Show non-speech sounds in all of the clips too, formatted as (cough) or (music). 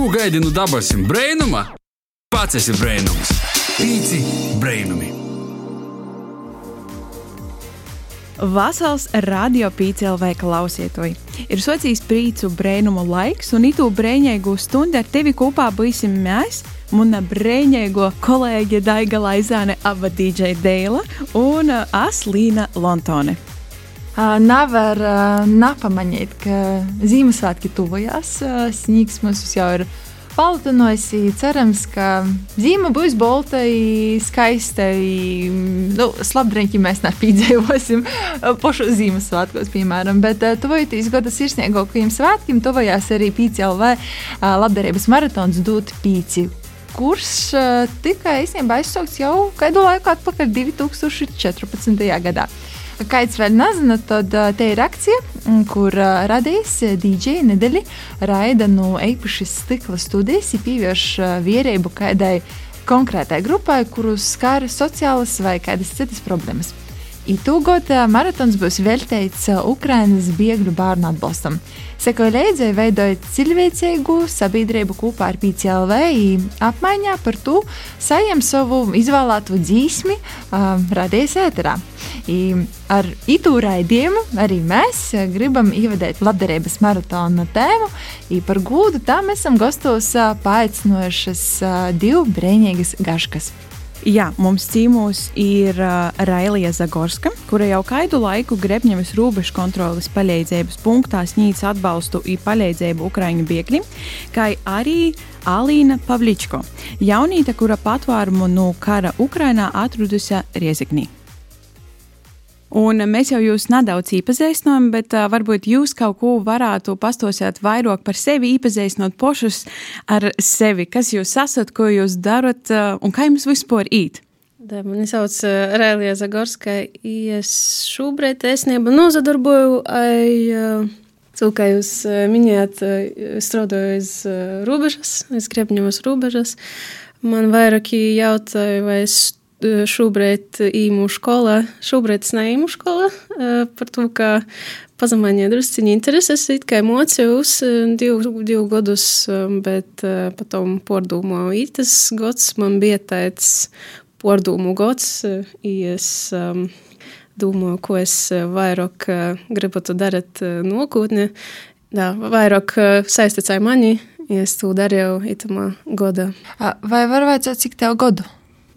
Ko gaidi no dabasim brainuma? Pats esi brainums. Pīci brainumi. Vasals radio pīcēlvē klausietoji. Ir socijas prīcu brēnumu laiks, un itu brēņēgu stundu ar tevi kopā būsim mēs, mana brēņēgo kolēģe Daiga Laizāne, aba DJ Deila un uh, Aslīna Lontone. Nevar nepamanīt, ka Ziemassvētki tuvojās. Sniegs mums jau ir paltinojusi. Cerams, ka zīme būs bolta, skaista. Nu, Slabdrēķi mēs nepīdzējosim pašu Ziemassvētkos, piemēram. Bet tuvojoties gada sirsniegākajiem svētkiem, tuvojās arī PCLV labdarības maratons dot pīci kurš tika īstenībā aizsaukts jau kādu laiku atpakaļ, 2014. gadā. Kāds vēl nezina, tad te ir akcija, kur radījis DJ nedēļa raida no eipašas stikla studijas, pievērš vierību kādai konkrētai grupai, kurus skar sociālas vai kādas citas problēmas. Itūgot maratons būs veltīts Ukrainas bēgļu bērnu atbalstam. Sekoja līdzi, veidojot cilvēcīgu sabiedrību kopā ar PCLV, apmaiņā par to saņem savu izvēlēto dzīsmi, uh, radījis ēterā. I, ar itu raidījumu arī mēs gribam ievadīt labdarības maratona tēmu. I par gūdu tam esam gastos paaicinojušas divu brīvīgas gaškas. Jā, mums cīmos ir uh, Railija Zagorska, kura jau kādu laiku Grebņevas robežu kontrolas palīdzības punktā sniedz atbalstu un palīdzību Ukraiņu bēgļiem, kā arī Alīna Pavličko, jaunīte, kura patvērumu no kara Ukrainā atradusi Rieziknī. Un mēs jau jūs nedaudz iepazīstinām, bet uh, varbūt jūs kaut ko varētu pastosēt vairāk par sevi, iepazīstinot pašus ar sevi, kas jūs esat, ko jūs darat uh, un kā jums vispār īt. Da, mani sauc uh, Rēlija Zagorska. Es šobrīd esnība nozadarboju ar to, kā jūs minējāt, strādāju uz robežas, es Grebņevas robežas. Man vairāki jautāja, vai es šobrīd īmu skolā, šobrīd es neīmu skolā, par to, ka pazemāņie drusciņi intereses, it kā mocījus divu, divu gadus, bet potom pārdomāju, ītas gads man bija tāds pārdomu gads, es domāju, ko es vairāk gribētu darīt nākotnē. Vairāk saistīts ar mani, ja es to darīju itamā gada. Vai var vajadzēt cik tev gadu?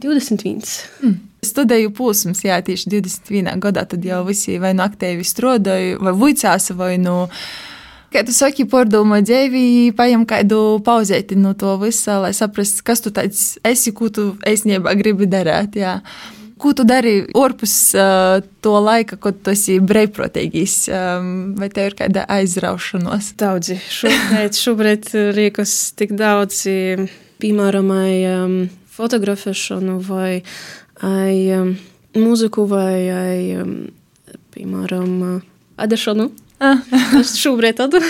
21. Mm. Studēju posms, jā, tieši 21. gadā. Tad jau visi vai nu aktīvi strādāju, vai vicās, vai nu. Kā tu saki, pārdomā dzīvi, paņem kādu pauzēti no to visa, lai saprastu, kas tu tāds esi, ko tu īstenībā gribi darīt. Jā. Ko tu dari ārpus uh, to laika, kad tu esi brīvprātīgis, um, vai tev ir kāda aizraušanos? Daudzi. Šobrīd, (laughs) šobrīd rīkos tik daudz, piemēram, um, fotografēšanu, vai ai, mūziku, vai, ai, piemēram, adešanu. Ah. (laughs) es šobrīd tādu.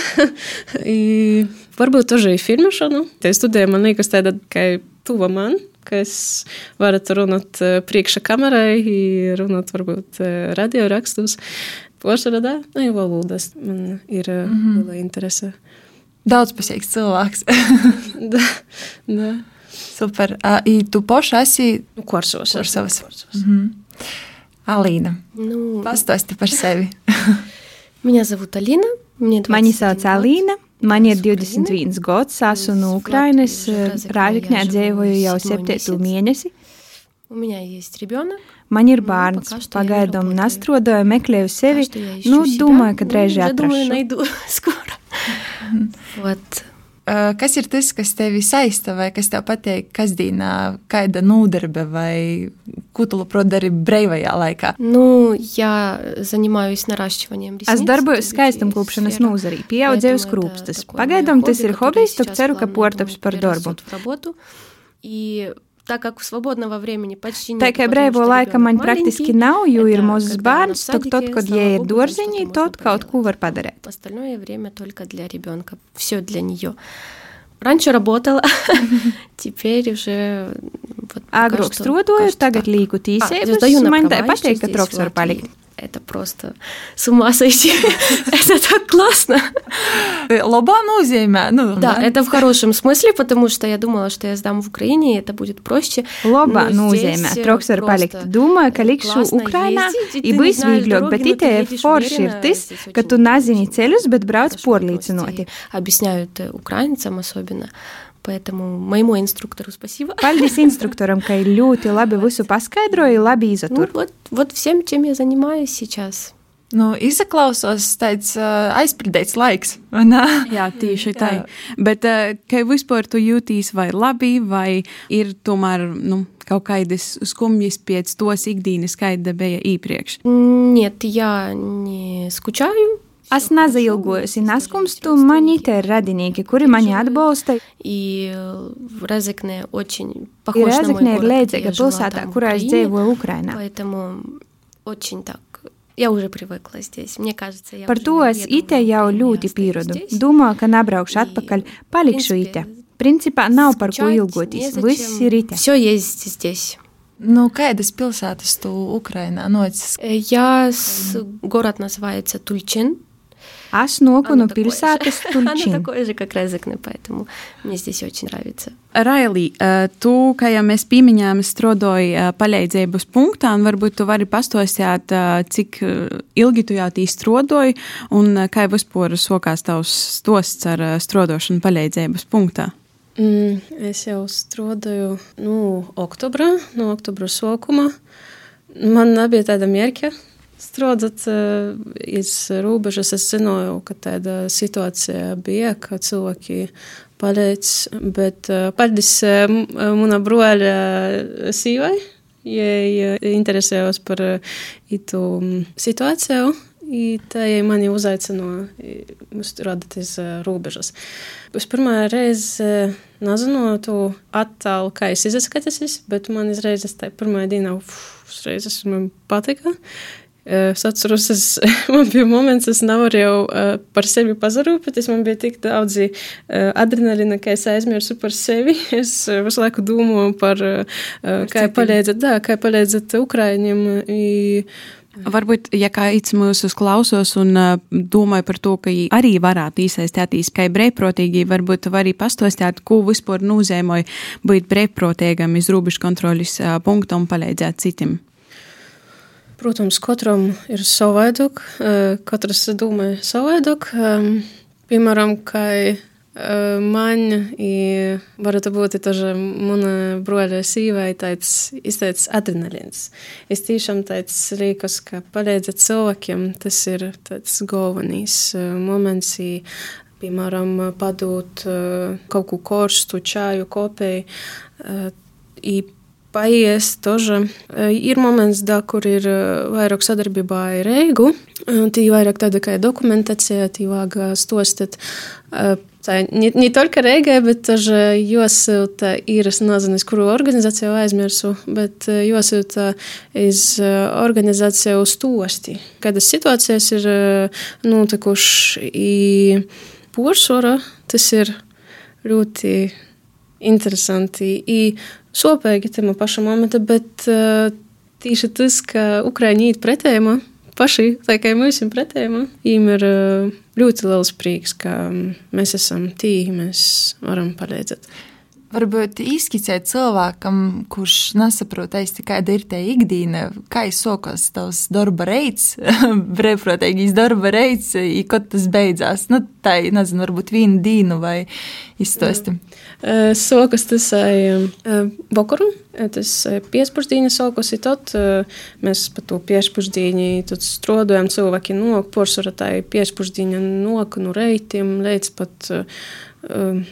(laughs) varbūt arī filmēšanu. Te studēju, man liekas, tāda, ka tuva man, ka es varu runāt priekšā kamerai, runāt varbūt radio rakstus. Porcelāna, da, nu, valodas man ir mm -hmm. liela interese. Daudzpusīgs cilvēks. (laughs) da, da. Super. A, I tu poša esi u Korsovas. Korsovas. Korsovas. Mhm. Mm Alīna, nu, pastāsti par sevi. (laughs) Viņa zvanīja Alīna. Mani sauc Alīna. Man ir 21 gads, esmu no Ukrainas. Eh, Rāžikņā dzīvoju jau 7 mēnesi. Man ir bērns, pagaidām nastrodāju, meklēju sevi. Nu, domāju, ka drīz atrašu. (laughs) Eh, kas ir tas, kas tevi saista, vai kas tev patīk kasdienā, kāda nodarbe, vai ko tu labprāt dari brīvajā laikā? Nu, ja zaņemājos narāšķivaniem. Es darbojos skaistam klūpšanas nozarī, pieaudzēju skrūpstas. Pagaidām tas ir hobijs, tad ceru, ka portaps par darbu перерастёт в работу. И так как свободного времени почти нет, Tā kā потому brīvo что laika man ребёнок praktiski маленький, nav, jo ir это mazs когда она в bērns, tad, садике, tad, kad слава ja ir богу, там dārziņi, что-то tad можно kaut ko var поделать. padarīt. В остальное время только для ребенка. Все для нее. Раньше работала, (laughs) теперь уже вот пока Agrāk что strādāju, кажется tagad так. līku А, tīsības. сдаю на Man права tā еще patīk, ka здесь, troks в var Латвии. palikt. это просто с ума сойти. (laughs) это так классно. Лобану земя. Ну, да, да, это в хорошем смысле, потому что я думала, что я сдам в Украине, и это будет проще. Лобану земя. Э, Троксер палик. думаю, каликшу Украина. И бы свиглёк. Бетите форширтис, кату назини целюс бетбраут порлицинуати. Объясняют э, украинцам особенно. Поэтому моему инструктору спасибо. Paldies instruktoram, ka ir ļoti labi visu paskaidroja, labi iztur. Ну, вот, вот всем, чем я занимаюсь сейчас. Nu, izklausās tāds uh, aizpildīts laiks. Jā, tieši tā. Bet uh, kā vispār tu jūties vai labi, vai ir tomēr nu, kaut kādas skumjas pēc tos ikdienas, kāda bija iepriekš? Нет, я не скучаю. Es nezailgojos, neskumstu, man ir radinieki, kuri mani atbalsta. И Резекне очень похож на Резекне ir līdzīga pilsētā, kurā es dzīvoju Ukrainā. Поэтому очень так Я уже привыкла здесь. Мне кажется, я Par to es ite jau ļoti pieradu. Domāju, ka nebraukšu atpakaļ, palikšu ite. Principā nav par ko ilgoties. Viss ir ite. Все есть здесь. Ну, kādas pilsētas tu Ukrainā nocis? Я с город называется Тульчин. Aš nokunu pilsētas Tulčin. Она такой же, как Резекне, поэтому мне здесь очень нравится. Raili, tu, kā jau mēs pieminējām, strādāji palīdzības punktā, un varbūt tu vari pastostāt, cik ilgi tu jau tī strādāji, un kā vispār sokās tavs stosts ar strādāšanu palīdzības punktā? Mm, es jau strādāju nu, oktobrā, no oktobra sākuma. Man nebija tāda mērķa strādāt iz robežas. Es zināju, ka tāda situācija bija, ka cilvēki palīdz, bet paldies mana broļa sīvai. Ja interesējos par itu situāciju, I tā ja mani uzaicināja strādāt uz robežas. Es pirmā reize nezināju to attēlu, kā es izskatos, bet man izreiz tā pirmā diena, uzreiz man patika. Es atceros, es, man bija moments, es nevarēju uh, par sevi pazarūpēties. Man bija tik daudz uh, adrenalīna, ka es aizmirsu par sevi. Es uh, visu laiku domāju par, uh, kā palīdzēt, da, kā palīdzēt Ukraiņiem. I, Varbūt, ja kāds mūs uzklausos un uh, domāja par to, ka arī varētu iesaistīties kā brīvprātīgi, varbūt var arī pastostāt, ko vispār nozīmē būt brīvprātīgam iz robežu kontrolis uh, punktu un palīdzēt citiem. Protams, katram ir savādāk, katrs domā savādāk. Piemēram, kā man varētu būt arī mana broļa sīvai tāds izteicis adrenalīns. Es tiešām tāds rīkos, ka palīdzēt cilvēkiem, tas ir tāds galvenais moments. Piemēram, padot kaut ko korstu, čāju, kopēju paies тоже. Ir moments, da, kur ir vairāk sadarbībā ar Reigu. Tī vairāk tāda kā dokumentācija, tī vajag stostat. Tā не, не только Reigai, bet тоже jāsūta ir, es nezinu, uz kuru organizāciju aizmirsu, bet jāsūta iz organizāciju uz tosti. Kādas situācijas ir notikuši, i poršora, tas ir ļoti interesanti. I sopīgi tam pašam momentam, bet uh, tieši tas, ka Ukraiņi iet pretējumā, paši, tā kā mēs esam pretējumā, viņiem ir uh, ļoti liels prieks, ka mēs esam tīri, mēs varam palīdzēt. Varbūt izskicēt cilvēkam, kurš nesaprot īsti, kāda ir tā ikdiena, kā izsokos tavs darba reids, (laughs) brīvprātīgais darba reids, kad tas beidzās. Nu, tā ir, nezinu, varbūt vienu dienu vai izstāsti. Sokas tas ir bokurum, tas piespusdīņa sokas ir tad, mēs pa to piespusdīņi tad strodojam cilvēki nok, porsara tā ir piespusdīņa nok, nu reitiem, līdz pat uh,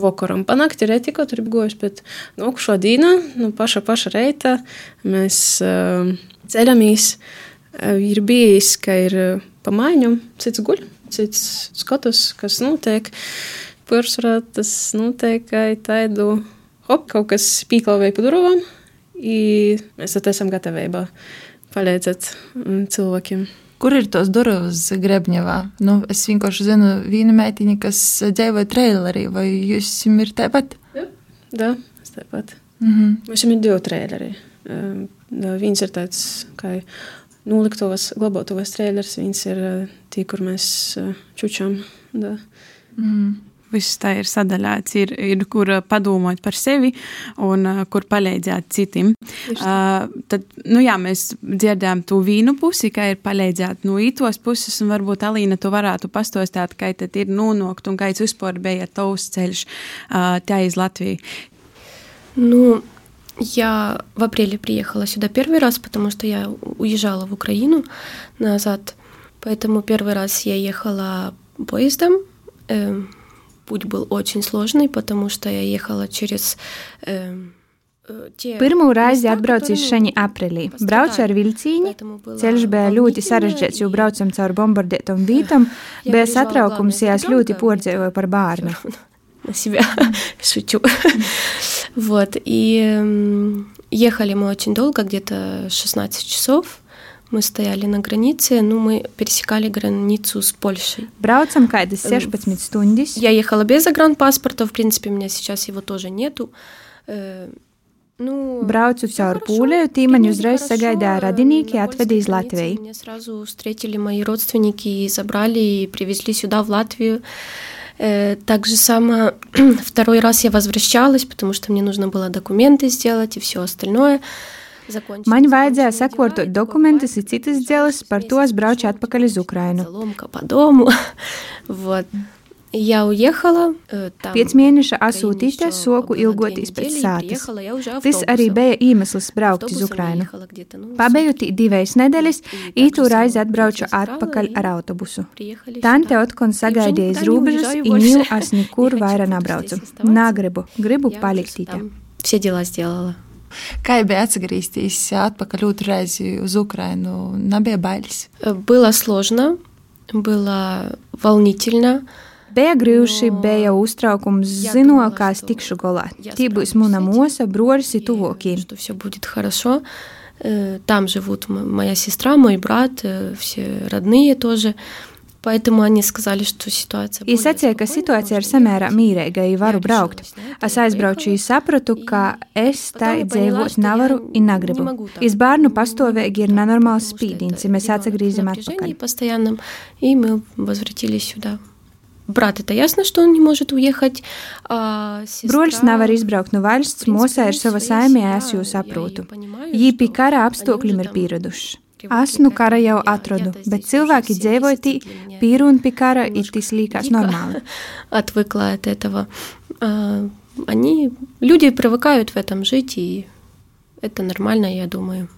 vakaram. Panākti retiko tur bija gojis, bet nu, šo dienu, nu, paša, paša reita mēs uh, ceļamies. Uh, ir bijis, ka ir uh, pamaiņu, cits guļ, cits skatus, kas notiek. Pārsvarā tas notiek, tādu hop, kaut kas pīklāvēja pa durvām, un mēs tad esam gatavībā palīdzēt cilvēkiem. Kur ir tos durvis Grebņevā? Nu, es vienkārši zinu vienu meitiņu, kas dzīvoja trailerī, vai jūs ir tāpat? Jā, da, es tāpat. Mm -hmm. Mums ir divi traileri. Viens ir tāds kā Noliktavas, glabātavas trēlers, viens ir tie, kur mēs čučam. Da. Mm viss tā ir sadalīts, ir, ir kur padomāt par sevi un uh, kur palīdzēt citiem. Uh, tad, nu jā, mēs dzirdējām to vīnu pusi, kā ir palīdzēt no ītos puses, un varbūt Alīna tu varētu pastostāt, kā tad ir nonākt un kāds vispār bija tavs ceļš uh, tā iz Latviju. Ну, я в апреле приехала сюда первый раз, потому что я уезжала в Украину назад. Поэтому первый раз я ехала поездом. путь был очень сложный, потому что я ехала через Pirmo reizi atbraucu uz šeņi aprīlī. Braucu ar vilciņu. Ceļš bija ļoti sarežģīts, jo braucam caur bombardētam vītam. Bija satraukums, ja es ļoti pordzēju par bērnu. Себя шучу. Вот. И ехали мы очень долго, где-то 16 часов. Мы стояли на границе, ну, мы пересекали границу с Польшей. Брaucam kādas 16 stundas. Я ехала без загранпаспорта, в принципе, у меня сейчас его тоже нету. Nu, Braucu caur Pūlēju, tīmaņu uzreiz sagaidīja radinieki, atvedīja uz Latviju. Меня сразу встретили мои родственники и забрали и привезли сюда, в Латвию. Так же само (clears throat) второй раз я возвращалась, потому что мне нужно было документы сделать и все остальное. Man vajadzēja sakārtot dokumentus, ir citas dzēles, par to es braucu atpakaļ uz Ukrainu. Я уехала. Там, Piec mēneša asūtīte soku ilgoties pēc sātas. Tas arī bija iemesls braukt uz Ukrainu. Pabeigot divas nedēļas, ītu raizi atbraucu atpakaļ ar autobusu. Tante Otkon sagaidīja iz robežas, un jau es nekur vairāk nebraucu. Nagribu, gribu palikt. Все дела сделала. Kā bija atgriezties atpakaļ otru reizi uz Ukrainu? Nebija bailes. Было сложно, было волнительно. Bija grūti, bija uztraukums, zinot, kā es tikšu galā. Tī būs mana mosa, broļs ir tuvākie. Все будет хорошо. Там живут моя сестра, мой брат, все родные тоже. Поэтому они сказали, что ситуация... Es sacīju, ka situācija ir samērā mīrīga, ja varu braukt. Es aizbraucu, ja sapratu, ka es tā dzīvot nevaru un negribu. Es bērnu pastāvīgi ir nenormāls spīdins, ja mēs atgriežam atpakaļ. постоянном, и мы возвратились сюда. Брат, это ясно, что он не может уехать. А Broļs nevar izbraukt no valsts, mosā ir sava saimē, es jūs saprotu. Jī pie kara apstākļiem ir pieraduši. Esmu kara jau atradu, bet cilvēki dzīvoja tī, pīru un pie kara, ir tas līkās normāli. Отвыкла от этого. Они, люди привыкают в этом жить, и это нормально, я думаю.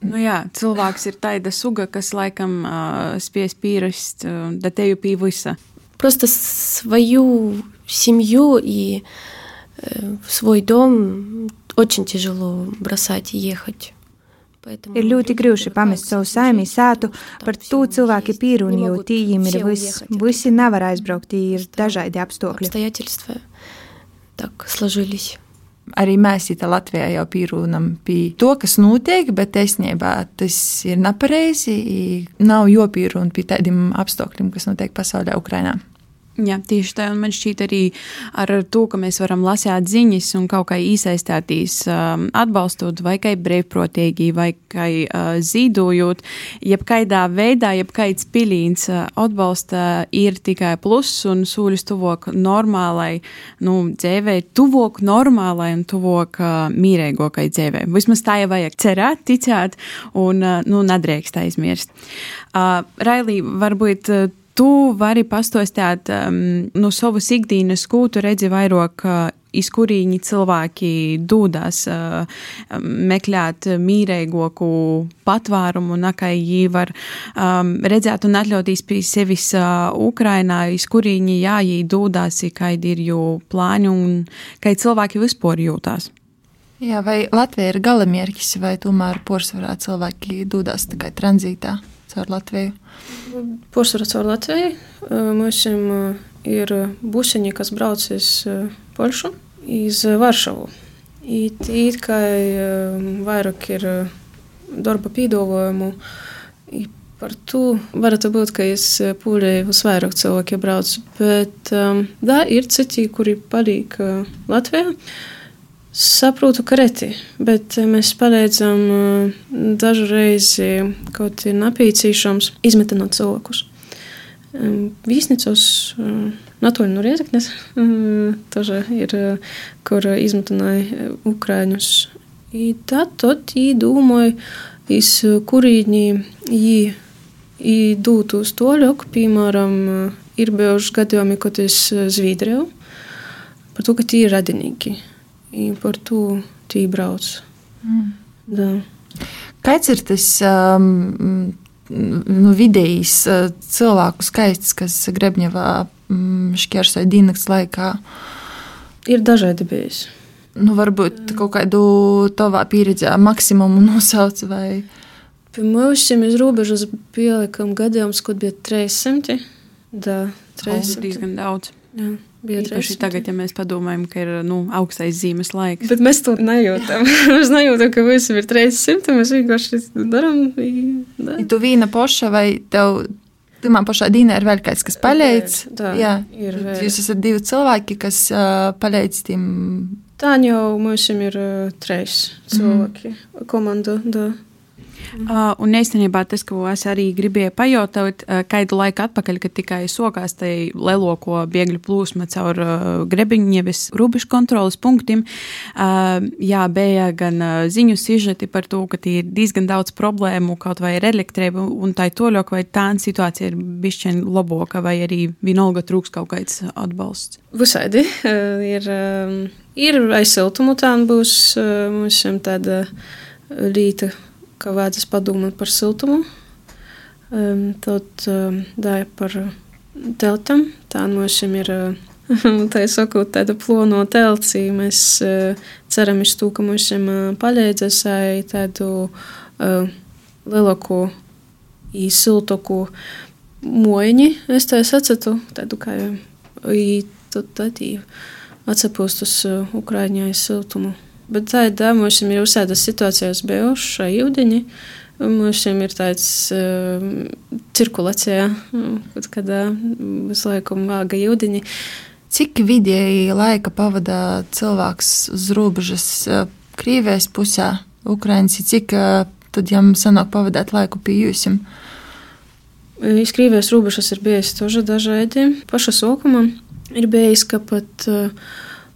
Nu jā, cilvēks ir tāda suga, kas laikam uh, spēj pierast uh, teju pie visa. Просто свою семью и э, свой дом очень тяжело бросать и ехать. Ir ļoti grūti pamest savu saimī sātu, par to cilvēki pīruni, jo tīņiem ir viss, visi nevar aizbraukt, tī ir dažādi apstākļi. Так сложились. Arī mēs te Latvijā jau pīrūnam pie to, kas notiek, bet īstenībā tas ir nepareizi. Nav jopīrūna pie tādiem apstākļiem, kas notiek pasaulē, Ukrainā. Jā, tieši tā, un man šķiet arī ar to, ka mēs varam lasīt ziņas un kaut kā iesaistīties, um, atbalstot vai kā brīvprātīgi, vai kā uh, zīdojot, jebkaidā veidā, jebkaids pilīns uh, atbalsta ir tikai pluss un sūļus tuvok normālai, nu, dzēvē, tuvok normālai un tuvok uh, mīrēgokai dzēvē. Vismaz tā jau vajag cerēt, ticēt un, uh, nu, nedrīkst aizmirst. Uh, Railī, varbūt uh, Tu vari pastostāt um, no savas ikdienas, ko tu redzi vairāk, uh, iz kurīņi cilvēki dūdās uh, meklēt mīrēgoku patvērumu, nakai jī var um, redzēt un atļautīs pie sevis uh, Ukrainā, iz kurīņi jājī dūdās, kādi ir jū plāņi un kā cilvēki vispār jūtās. Jā, vai Latvija ir galamērķis, vai tomēr porcelāna cilvēki dūdās tikai tranzītā caur Latviju? Pārsvarā caur Latviju. Mums ir busiņi, kas brauc uz Polšu, uz Varšavu. It kā vairāk ir darba pīdāvājumu. Par to varētu būt, ka es pūlēju uz vairāk cilvēku braucu, bet um, da, ir citi, kuri paliek Latvijā. Saprotu kreti, bet eh, mēs palīdzam eh, dažu reizi, kaut ir napīcīšams, izmetinot cilvēkus. Vīsnicos, eh, Natoļi no Riezeknes, mm, (laughs) taža ir, kur izmetināja Ukraiņus. I tad, tad, i domāju, iz kurīņi, i, i dūtu uz toļok, piemēram, ir bijuši gadījumi, kad es zvīdrēju, par to, ka tie ir radinīgi. I par to tī brauc. Mm. Da. Kāds ir tas um, nu, vidējs uh, cilvēku skaits, kas Grebņevā um, šķērsoja diennakts laikā? Ir dažādi bijis. Nu, varbūt kaut kādu tavā pieredzē maksimumu (laughs) nosauc vai? Pie mums iz robežas pielikam gadījums, kad bija 300. Da, 300. Oh, diezgan daudz. Jā. Īpaši tagad, ja mēs padomājam, ka ir nu, augstais zīmes laiks. Bet mēs to nejūtam. (laughs) mēs nejūtam, ka visam ir 300. Mēs vienkārši darām. Ja tu viena poša vai tev? Pirmā pašā dīnā ir vēl kāds, kas palīdz. Tā Jā, ir. Vēl. Jūs esat divi cilvēki, kas uh, palīdz tiem. Tā jau mums ir uh, trīs cilvēki, mm. komanda. Da. Uh, un īstenībā tas, ko es arī gribēju pajautāt, uh, kādu laiku atpakaļ, kad tikai sokās tai lieloko bēgļu plūsma caur uh, grebiņievis robežu kontrolas punktiem, uh, jā, bija gan uh, ziņu sižeti par to, ka ir diezgan daudz problēmu, kaut vai ar elektrību un tā toļok, vai tā situācija ir bišķiņ laboka, vai arī vienalga trūks kaut kāds atbalsts. Visādi uh, ir, uh, ir aiz siltumu tā būs uh, mums tāda līta ka vajadzēs padomāt par siltumu. Um, tad um, dāja par teltam. Tā no šiem ir. (laughs) Tā ir sakot, tāda plono telcī. Mēs ceram, to, ka šim uh, palīdzēs tādu lielāku, īsiltāku mojiņu. Es tā sacītu, tādu kā jau tādu atsapūst uz Ukraiņai siltumu. Bet tā ir tā, mums ir uzsēdas situācijas bijušas jūdeņi. Mums ir tāds uh, cirkulācija, kad, kad uh, visu laiku vāga jūdeņi. Cik vidēji laika pavada cilvēks uz robežas uh, Krīvējas pusē, Ukraiņas, cik uh, tad jām sanāk pavadīt laiku pie jums? Iz Krīvējas robežas ir bijis toži dažādi. Paša sākumā ir bijis, ka pat uh,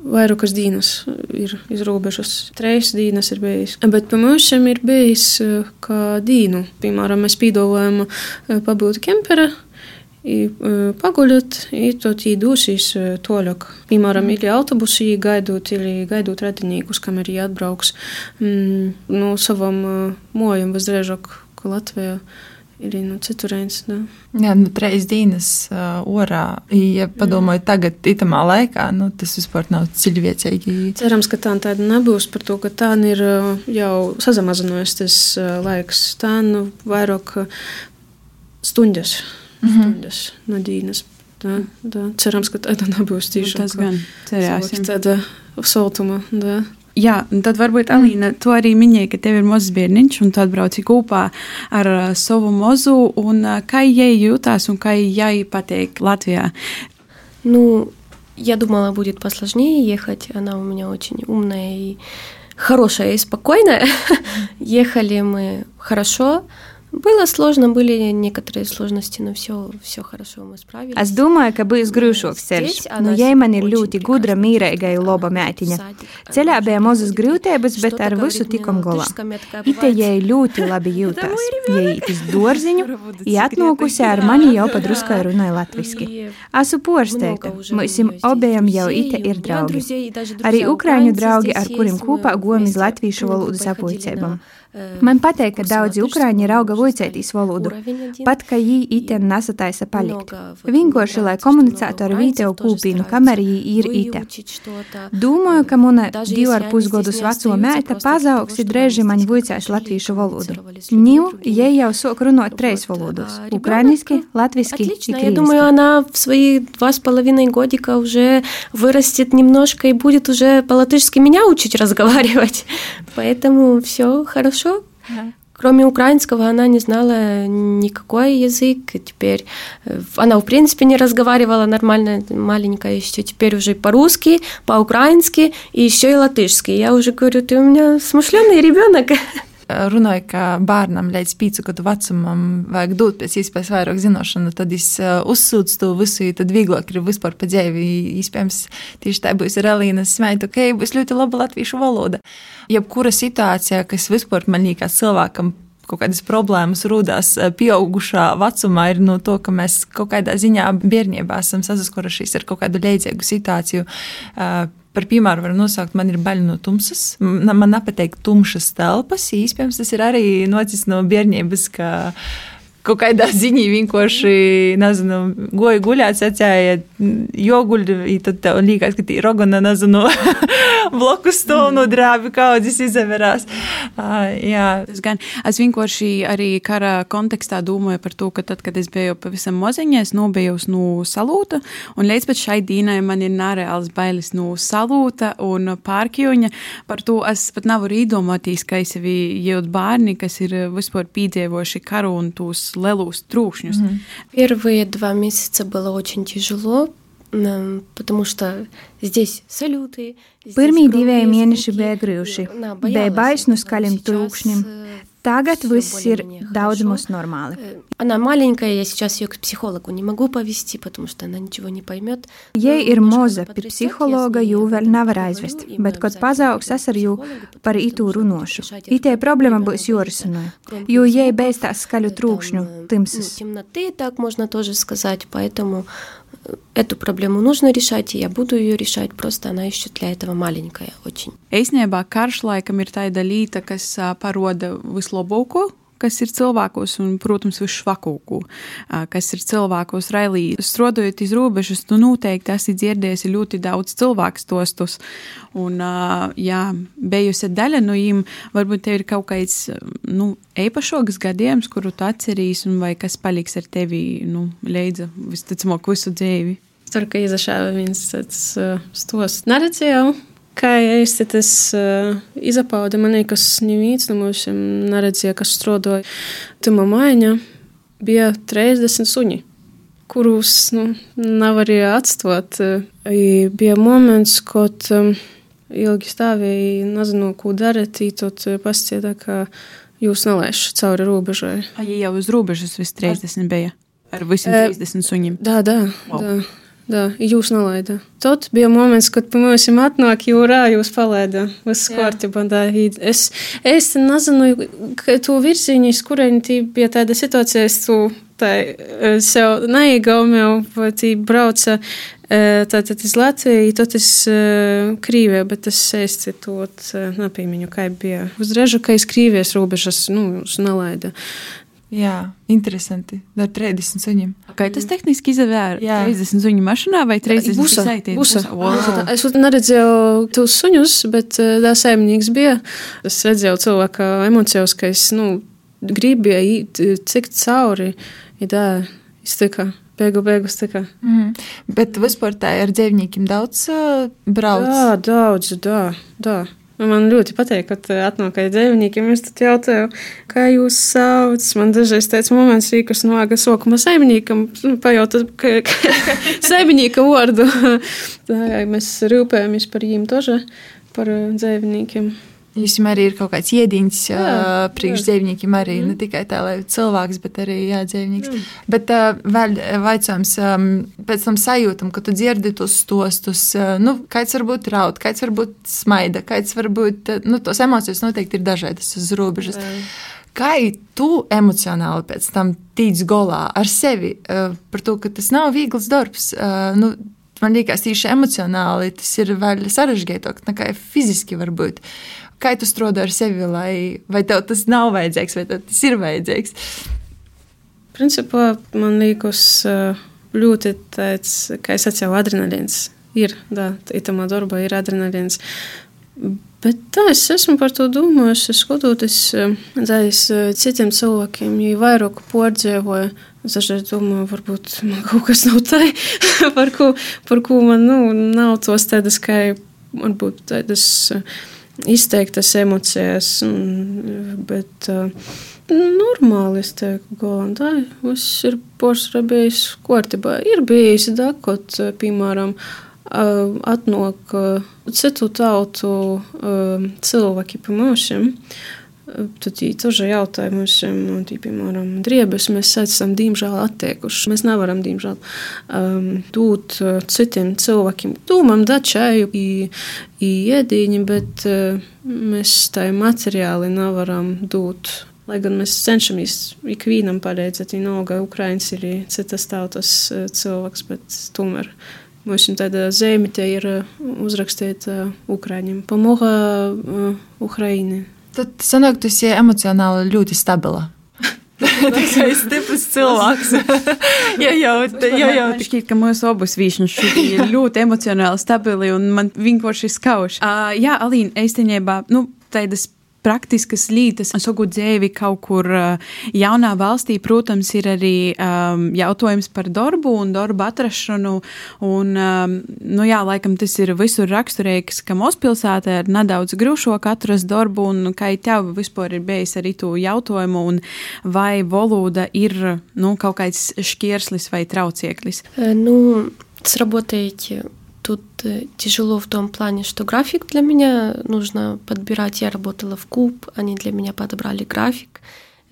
vairākas dienas ir izrobežas. Trīs dienas ir bijis. Bet pa mums ir bijis eh, kā dienu. Piemēram, mēs pīdolējam eh, pabūt kempere. I, eh, ir to īdūsīs toļok. Piemēram, ir autobusi gaidot, gaidot radinīkus, kam ir jāatbrauks mm, no savam mojam visdrēžāk, ko Latvijā ir no citurienes. Jā, nu, trīs dienas uh, orā. Ja padomāju, tagad, itamā laikā, nu, tas vispār nav cilvēcīgi. Cerams, ka tā tāda nebūs par to, ka tā ir jau sazamazinājies tas uh, laiks. Tā nu vairāk stundas, mm -hmm. stundas no dienas. Tā, tā. Cerams, ka tāda nebūs tieši nu, tas gan cerēsim. Tāda soltuma. Tā. Jā, tad varbūt Alīna, tu arī minēji, ka tev ir mazs bērniņš, un tu atbrauci kopā ar uh, savu mazu, un uh, kā jai jūtās, un kā jai patīk Латвия? Ну, я думала, будет посложнее ехать. Она у меня очень умная и хорошая и спокойная. (laughs) Ехали мы хорошо. Было сложно, были некоторые сложности, но все, все хорошо, мы справились. Es domāju, ka būs grūšāks ceļš. Nu, Jēman ir ļoti gudra, mīrīga un laba mētiņa. Ceļā bija mazas grūtības, bet ar visu tikom galā. Ite jai ļoti labi jūtās. Jai itis dārziņu, ja atnākusi ar mani jau padruskai runāja latviski. Esmu porsteigta, mums obējam jau ite ir draugi. Arī ukraiņu draugi, ar kuriem kopā gojam iz latviešu valodas apulcībām. Man patīk, ka daudzi ukrāņi rauga vojcētīs valodu, pat ka jī iten nesataisa palikt. Vienkārši, lai komunicētu ar vītēju kūpīnu, kamēr jī ir ite. Domāju, ka muna divu ar pusgodus veco mēta pazaugs ir drēži man vojcēs latviešu valodu. Ņu, jie jau sok runot treis valodos – украински, латвийски и я думаю, она в свои два с половиной годика уже вырастет немножко и будет уже по-латышски меня учить разговаривать. Поэтому все хорошо. Кроме украинского, она не знала никакой язык. Теперь э, она, в принципе, не разговаривала нормально, маленькая еще. Теперь уже по-русски, по-украински и еще и латышски. Я уже говорю, ты у меня смышленый ребенок. (laughs) runāju, ka bērnam līdz pīcu gadu vecumam vajag dot pēc iespējas vairāk zināšanu, tad es uh, uzsūdzu to visu, tad vieglāk ir vispār pa dzīvi. Iespējams, tieši tā būs ar Elīnas smētu, ka būs ļoti laba latviešu valoda. Jebkura situācija, kas vispār man liekas cilvēkam kaut kādas problēmas rodās pieaugušā vecumā, ir no to, ka mēs kaut kādā ziņā bērnībā esam saskurušies ar kaut kādu līdzīgu situāciju. Par piemēru var nosaukt, man ir bail no tumsas. Man nepatīk tumšas telpas. Iespējams, tas ir arī nocis no bērnības, ka kaut kādā ziņā vienkārši, nezinu, goja guļāt, secēja, joguļ, tad tev liekas, ka tī rogana, nezinu, blokus stāv no drābi kaudzes izaverās. Uh, jā. Tas gan, es vienkārši arī kara kontekstā domāju par to, ka tad, kad es biju pavisam moziņā, es nobijos no salūta, un līdz pat šai dīnai man ir nereāls bailes no salūta un pārkjuņa. Par to es pat nevaru iedomāties, ka es jūt bērni, kas ir vispār pīdzīvojuši karu un tūs лелус, трушнюс. Угу. Первые два месяца было очень тяжело, потому что здесь салюты. Pirmie divi mēneši bija grūti. Bija baisa no skaļiem trūkšņiem. Tagad viss ir daudz mums нормāli. Она маленькая, я сейчас ее к психологу не могу повести, потому что она ничего не поймет. Jai ir moza, pie psihologa jū vēl nevar aizvest, bet, kad pazaugs, es ar jū par itu runošu. Itē problēma būs jorisinoja, jo jai bez tās skaļu trūkšņu, timsas. Темноты, так можно тоже сказать, поэтому эту проблему нужно решать, и я буду ее решать, просто она еще для этого маленькая очень. Īsnībā karš laikam ir tāda līta, kas paroda vislabāko kas ir cilvēkos, un, protams, visšvakūku, kas ir cilvēkos railī. Strodojot iz robežas, tu noteikti esi dzirdējis ļoti daudz cilvēku stostus, un, jā, bijusi daļa no viņiem, varbūt tev ir kaut kāds, nu, eipašoks gadījums, kuru tu atcerīs, un vai kas paliks ar tevi, nu, leidza visticamāk visu dzīvi. Tur, ka izašāva viens tāds stos. Neredzēju, Kā īsti tas uh, izpauda manī, kas neviens no mums neredzēja, kas strādāja. Tuma maiņa bija 30 suņi, kurus nu, nevarēja atstāt. I bija moments, kad um, ilgi stāvēja, nezinu, ko darīt, tad pascietā, ka jūs nelaišu cauri robežai. A, ja jau uz robežas viss 30 bija? Ar visiem 30 suņiem? Jā, jā. Да, jūs nelaida. Tad bija moments, kad mums atnāk jūrā, jūs palaida uz kārtību. Es, es nezinu, ka tu virzīņš, kurien tī bija tāda situācija, es tu tā sev neiegaumēju, vai tī brauca tātad iz Latviju, tad es Krīvē, bet es sēsti tot nepīmiņu, kā bija. Uz režu, ka iz Krīvijas robežas, nu, jūs nelaida. Jā, interesanti. Ar 30 suņiem. Kā tas tehniski izvēr? Jā, 30 suņu mašīnā vai 30 busa, busa. Wow. Es neredzēju tos suņus, bet tā saimnieks bija. Es redzēju cilvēka emocijos, ka es nu, gribēju cik cauri. Jā, iztika. Beigu, beigas tika. Mm. Bet vispār tā ir dzīvniekiem daudz uh, brauc? Jā, daudz, jā, jā. Man ļoti patīk, kad atnāk dzīvniekiem. Es jautāju, kā jūs sauc. Man dažreiz teica, moments, kas nāga sokuma saimniekam, nu, pajautāt, ka, ka, ka (laughs) saimnieka vārdu. (laughs) Tā, mēs rūpējamies par viņiem toža, par dzīvniekiem. Jums arī ir kaut kāds iediņš priekšdzīvniekiem, arī mm. ne tikai tā, lai cilvēks, bet arī jā, dzīvnieks. Mm. Bet uh, vēl vaicājums um, pēc tam sajūtam, ka tu dzirdi tos stostus, uh, nu, kāds varbūt raud, kāds varbūt smaida, kāds varbūt, uh, nu, tos emocijas noteikti ir dažādas uz robežas. Mm. Kā tu emocionāli pēc tam tīc golā ar sevi uh, par to, ka tas nav viegls darbs? Uh, nu, man liekas, tieši emocionāli tas ir vēl sarežģītāk nekā fiziski varbūt. Kā tu strādā ar sevi, lai, vai tev tas nav vajadzīgs, vai tas ir vajadzīgs? Principā man liekas, ļoti tāds, kā es atceru, adrenalīns. Ir, da, itamā darbā ir adrenalīns. Bet tā es esmu par to domājis, skatoties dzēs citiem cilvēkiem, ja vairāk pārdzīvoju. Es dažreiz domāju, varbūt man kaut kas nav tā, (laughs) par, ko, par ko man nu, nav tos tādas, kā varbūt tādas. Uh, izteiktas emocijas, bet normāli es teiktu, Golandai, viss ir bijis kārtībā. Ir bijis dakot, piemēram, atnāk citu tautu cilvēki pa mūšiem. Tad īstenībā jautājums, un, piemēram, driebes mēs esam diemžēl attiekuši. Mēs nevaram, diemžēl, um, dot uh, citiem cilvēkiem. Tūmam dačēju, iedīņi, bet uh, mēs tai materiāli nevaram dot. Lai gan mēs cenšamies ikvienam palīdzēt, vienalga Ukraiņas ir citas tautas uh, cilvēks, bet tomēr mums tāda zeme te ir uzrakstīta Ukraiņiem. Pamoga Ukraiņai. Tad sanāk, tas ir emocionāli ļoti stabila. (laughs) Tikai stiprs cilvēks. (laughs) jā, jau jau jau šķiet, ka mūsu abas vīšņas ir (laughs) ļoti emocionāli stabili un man vienkārši skauž. Uh, jā, Alīna, īstenībā, nu, tādas praktiskas lietas, saku dzēvi kaut kur uh, jaunā valstī, protams, ir arī um, jautājums par darbu un darbu atrašanu. Un, um, nu jā, laikam tas ir visur raksturīgs, ka Mospilsētā ir nedaudz grūšāk atrast darbu, un kā tev vispār ir bijis arī tu jautājumu, un vai valoda ir nu, kaut kāds šķierslis vai traucieklis? Nu, сработаете Тут э, тяжело в том плане, что график для меня нужно подбирать. Я работала в КУП, они для меня подобрали график.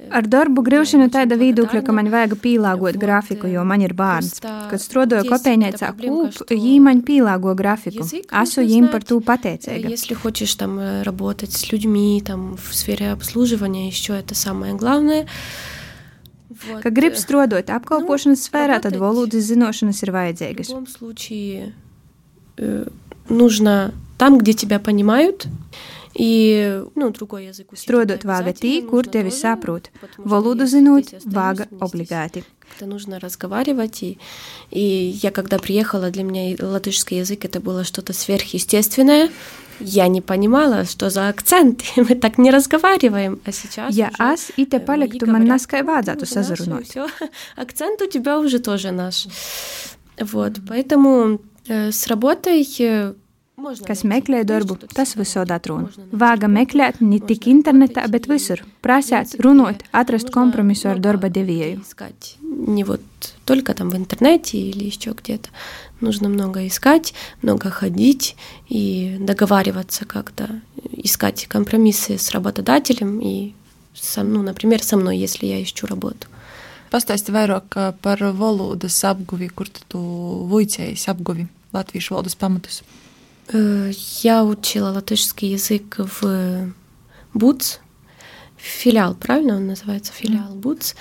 Ar darbu grūšanu tāda viedokļa, ka man vajag pielāgot grafiku, jo man ir bērns. Kad strādāju kopējnēcā klub, viņi man pielāgo grafiku. Esmu viņiem par to pateicīga. Если хочешь там э, работать с людьми, там в сфере обслуживания, еще это самое главное. Вот. Ka grib strādāt apkalpošanas sfērā, tad valodas zināšanas ir vajadzīgas. Нужно там, где тебя понимают, и, ну, другой язык. Strādāt vāga tī, kur tevi saprot. Valodu zinot, vāga obligāti. Это нужно разговаривать. И, и я, когда приехала, для меня латышский язык это было что-то сверхъестественное. Я не понимала, что за акцент. (laughs) Мы так не разговариваем. А сейчас Ja es ite paliktu, man neskai vajadzētu sazarunāt. Акцент у тебя уже тоже наш. Вот, поэтому с работой kas meklē darbu, tas visur atrunā. Vāga meklēt ne tik internetā, bet visur. Prasēt, runāt, atrast компромиссу ar darba devēju. Не вот только там в интернете или еще где-то. Нужно много искать, много ходить и договариваться как-то, искать компромиссы с работодателем и, со, ну, например, со мной, если я ищу работу. Pastāsti vairāk par valodas apguvi, kur tu vuicējies apguvi latviešu valodas pamatus. Я учила латышский язык в БУЦ, филиал, правильно он называется, филиал БУЦ.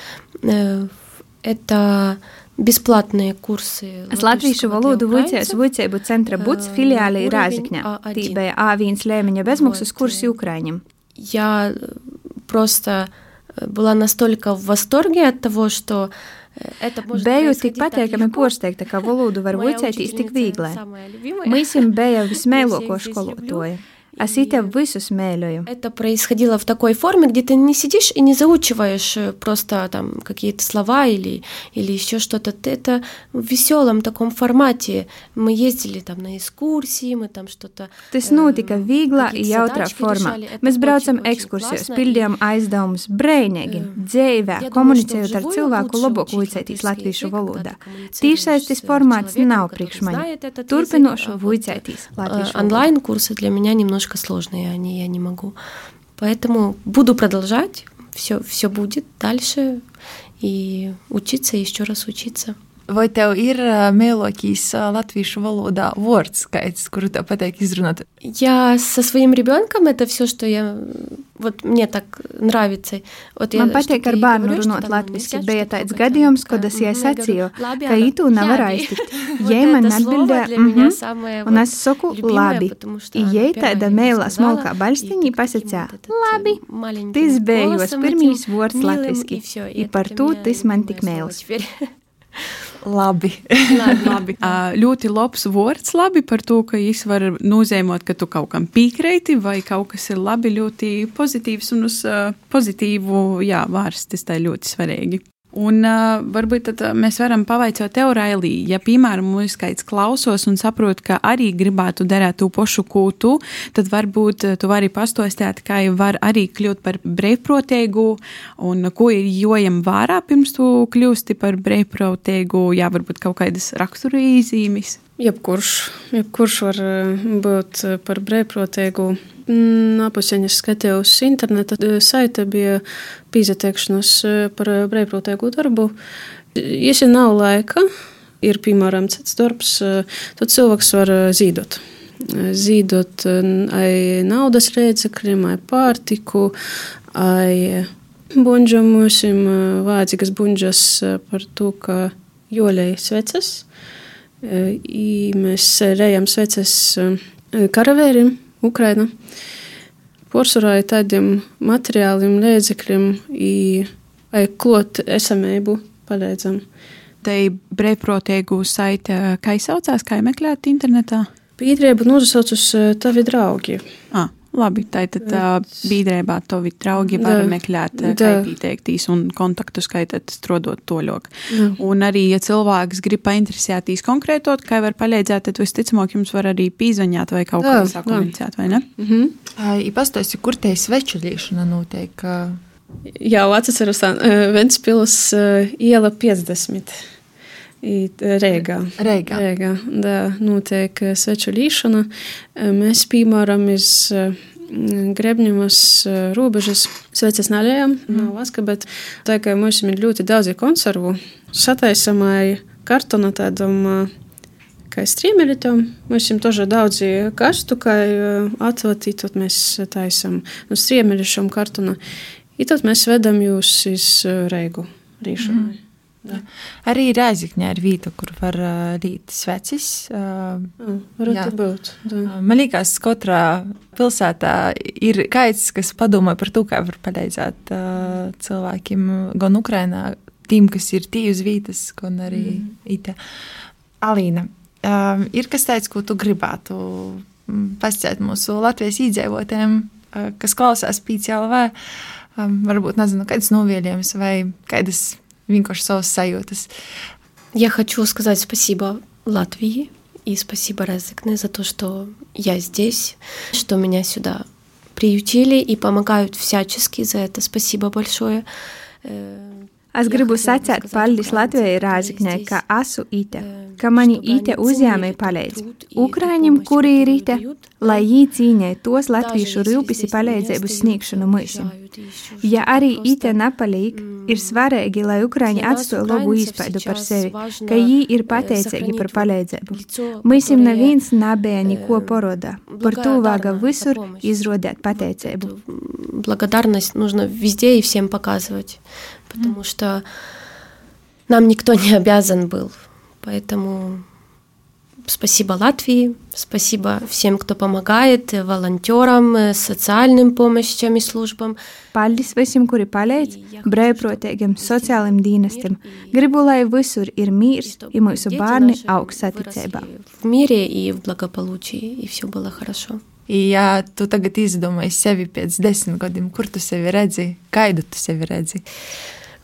Это бесплатные курсы. Es latviešu valodu vuicēju vuicēju centra BUC filiāli Rāzikņā. Tī bija A1 lēmiņa bezmaksas kursi Ukraiņam. Я просто была настолько в восторге от того, что Biju tik patīkami pārsteigta, ka valodu var vicēties tik viegli. Mēs jums bija vismēloko skolotoja. А сите высу смелюю. Это происходило в такой форме, где ты не сидишь и не заучиваешь э, просто там какие-то слова или, или еще что-то. Это в веселом таком формате. Мы ездили там на экскурсии, мы там что-то... Tas notika vieglā, jautrā formā. Mēs braucam ekskursijās, pildījām aizdevumus brēnīgi, dzīvē, komunicējot ar cilvēku labāk vicētīs latviešu valodā. Tiešsaistes formāts nav priekš mani. Turpinošu vicētīs latviešu valodā. Онлайн-курсы для меня немножко немножко сложные, они я не могу. Поэтому буду продолжать, все, все будет дальше и учиться, еще раз учиться. Vai tev ir mēlokīs latviešu valodā vārds skaits, kuru tev patīk izrunāt? Я со своим ребенком это все, что я вот мне так nравится. Вот Man patīk ar bērnu runāt latviski. Bija tāds gadījums, kad es jai sacīju, ka itu nevar aiztikt. Jai man atbildēja, mhm, un es saku, labi. Jai tāda mēlā smalkā baļstiņī pasacīja, labi. Tas bija jos pirmīs vārds latviski. I par to tas man tik mēls. Labi. labi. labi. Uh, (laughs) ļoti labs vārds labi par to, ka viņš var nozīmot, ka tu kaut kam piekrīti, vai kaut kas ir labi, ļoti pozitīvs un uz uh, pozitīvu jā, vārds. Tas tā ļoti svarīgi. Un uh, varbūt tad, uh, mēs varam pavaicāt tev, Railī, ja, piemēram, mūsu skaits klausos un saprot, ka arī gribētu darīt to pašu kūtu, tad varbūt uh, tu vari pastostāt, kā var arī kļūt par brīvprātīgu un ko ir jojam vārā pirms tu kļūsti par brīvprātīgu, jā, varbūt kaut kādas raksturīzīmes. Jebkurš, jebkurš var būt par brīvprātīgu Napuseņas skatījos interneta saite bija pīzateikšanas par brīvprātīgu darbu. Ja nav laika, ir piemēram cits darbs, tad cilvēks var zīdot. Zīdot ai naudas līdzekļiem, ai pārtiku, ai buņģam mūsim vajadzīgas buņģas par to, ka joļai sveces. I mēs rejam sveces karavērim Ukraina. Porcelāna tādiem materiāliem, līdzekļiem, klot esamību palīdzam. Te brīvprātīgu saite, kā izsaucās, kā meklēt internetā? Pīdrību nosauc uz tavi draugi. Ah. Labi, tā tad uh, biedrībā tovi draugi var da, meklēt, kā pieteiktīs un kontaktu skaitāt, strodot toļok. Da. Un arī, ja cilvēks grib painteresētīs konkrētot, kā var palīdzēt, tad visticamāk jums var arī pīzaņāt vai kaut kā sakomunicēt, vai ne? Mm -hmm. Ai, pastāsti, kur te svečulīšana notiek? Jau atceros, Ventspils iela 50. Reigā. Reigā. Reigā. Da, notiek sveču līšana. Mēs, piemēram, iz Grebņevas robežas sveces naļējām mm. no Vaska, bet tā kā mums ir ļoti daudz konservu, sataisamai kartona tādam kā strīmeļiem. Mums ir toži daudz karstu, kā atvati, tad mēs taisam no strīmeļiem kartona. I tad mēs vedam jūs iz Reigu rīšanai. Mm. Da. Arī Rēzikņā ir vieta, kur var uh, rīt svecis. Uh, mm, būt, man liekas, katrā pilsētā ir kāds, kas padomā par to, kā var palīdzēt uh, cilvēkiem gan Ukrainā, tiem, kas ir tie uz vietas, gan arī mm. Ita. Alīna, uh, ir kas tāds, ko tu gribētu pasciet mūsu Latvijas iedzīvotājiem, uh, kas klausās PCLV, um, varbūt nezinu, kādas novielījums vai kādas vienkārši savas sajūtas. Я хочу сказать спасибо Латвии и спасибо Резекне за то, что я здесь, что меня сюда приютили и помогают всячески за это. Спасибо большое. Es gribu sacīt paldies Latvijai Rāzikņai, ka esmu ite, ka mani ite uzņēmēji palīdz. Ukraiņiem, kuri ir ite, lai jī cīņai tos latviešu rūpisi palīdzību sniegšanu mūsim. Ja arī ite nepalīk, ir svarīgi, lai Ukraiņi atstāja labu īspaidu par sevi, ka jī ir pateicīgi par palīdzību. Mūsim neviens nebija neko porodā, par to vāga visur izrodēt pateicību. Благодарность нужно везде и всем показывать потому mm. что нам никто не обязан был. Поэтому спасибо Латвии, спасибо всем, кто помогает, волонтерам, социальным помощям и службам. Paldies visiem, kuri palīdz brīvprātīgiem sociālajiem dienestiem. Gribu, lai visur ir mīrs, и mūsu bērni aug saticībā. В мире и в благополучии, и все было хорошо. Ja tu tagad izdomāji sevi pēc desmit gadiem, kur tu sevi redzi, kādu tu sevi redzi?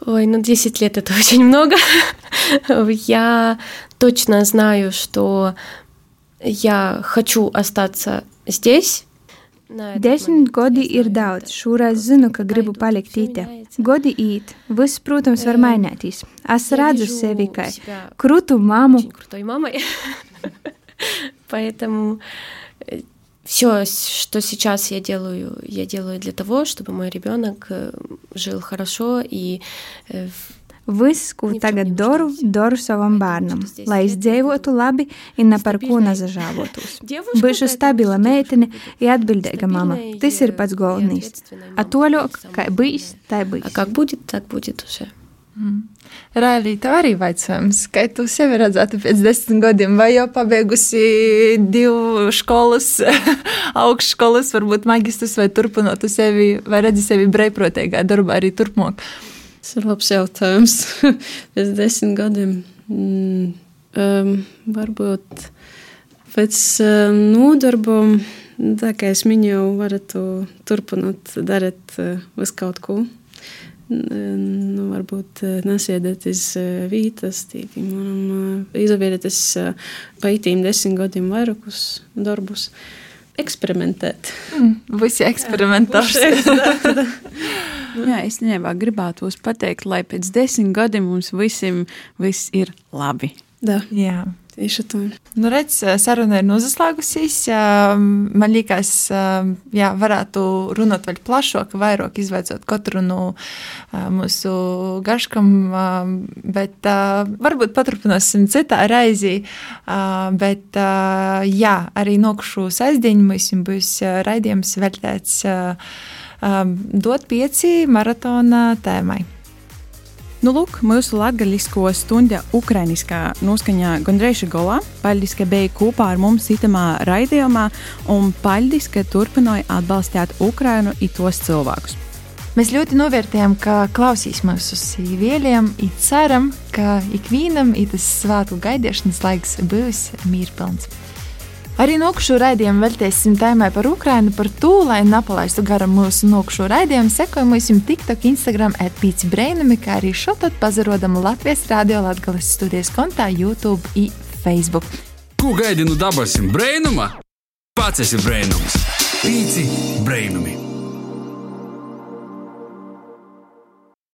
Ой, ну 10 лет это очень много. я точно знаю, что я хочу остаться здесь. Desmit gadi ir daudz. Šoreiz zinu, ka gribu palikt īte. Godi īt. Viss, protams, var mainīties. Es redzu sevi kā krūtu māmu. Поэтому все, что сейчас я делаю, я делаю для того, чтобы мой ребенок э, жил хорошо и Viss, ko tagad daru, daru savam bērnam, lai es dzīvotu labi un par ko nezažāvotos. Būšu stabila meitene un atbildīga mama. Tas ir pats galvenais. A toļok, kā bijis, tā bijis. Будет, так будет уже. Mm. Railī, tev arī jautājums, kā tu sevi redzētu pēc desmit gadiem, vai jau pabeigusi divu skolas, (laughs) augšskolas, varbūt magistrus, vai turpinotu sevi, vai redzi sevi brīvprātīgā darbā arī turpmāk? Tas ir labs jautājums. (laughs) pēc desmit gadiem mm, um, varbūt pēc um, nodarbam, tā kā es minēju, varat turpināt darīt uh, visu kaut ko nu, varbūt nesēdēt uz vītas, tīkim, izavieties paitīm desmit gadiem vairākus darbus. Eksperimentēt. Mm, visi eksperimentēs. Jā, es nevaru gribētu pateikt, lai pēc desmit gadiem mums visiem viss ir labi. Da. Jā. Tieši tā. Nu, redz, saruna ir noslēgusies. Man liekas, jā, varētu runāt vēl plašāk, vairāk izveicot katru no mūsu gaškam, bet varbūt paturpināsim citā reizī. Bet jā, arī nokšu sestdienu mums būs raidījums veltēts dot pieci maratona tēmai. Nu, lūk, mūsu latgaļisko stundu ukrainiskā noskaņā gandrīz galā. Paldies, ka bija kopā ar mums itamā raidījumā, un paldies, ka turpināja atbalstīt Ukrainu un tos cilvēkus. Mēs ļoti novērtējam, ka klausīs mūsu sīviešiem, un ceram, ka ikvienam tas svētku gaidīšanas laiks būs mīrpilns. Arī nokšu raidījumu veltīsim tēmai par Ukrajinu, par to, lai nepalaistu garām mūsu nokšu raidījumu, sekojamies TikTok, Instagram, atpīci brēnumi, kā arī šotat pazarodam Latvijas radio Latgales studijas kontā YouTube un Facebook. Ko gaidi no dabasim brēnuma? Pats esi brēnums! Pīci brēnumi!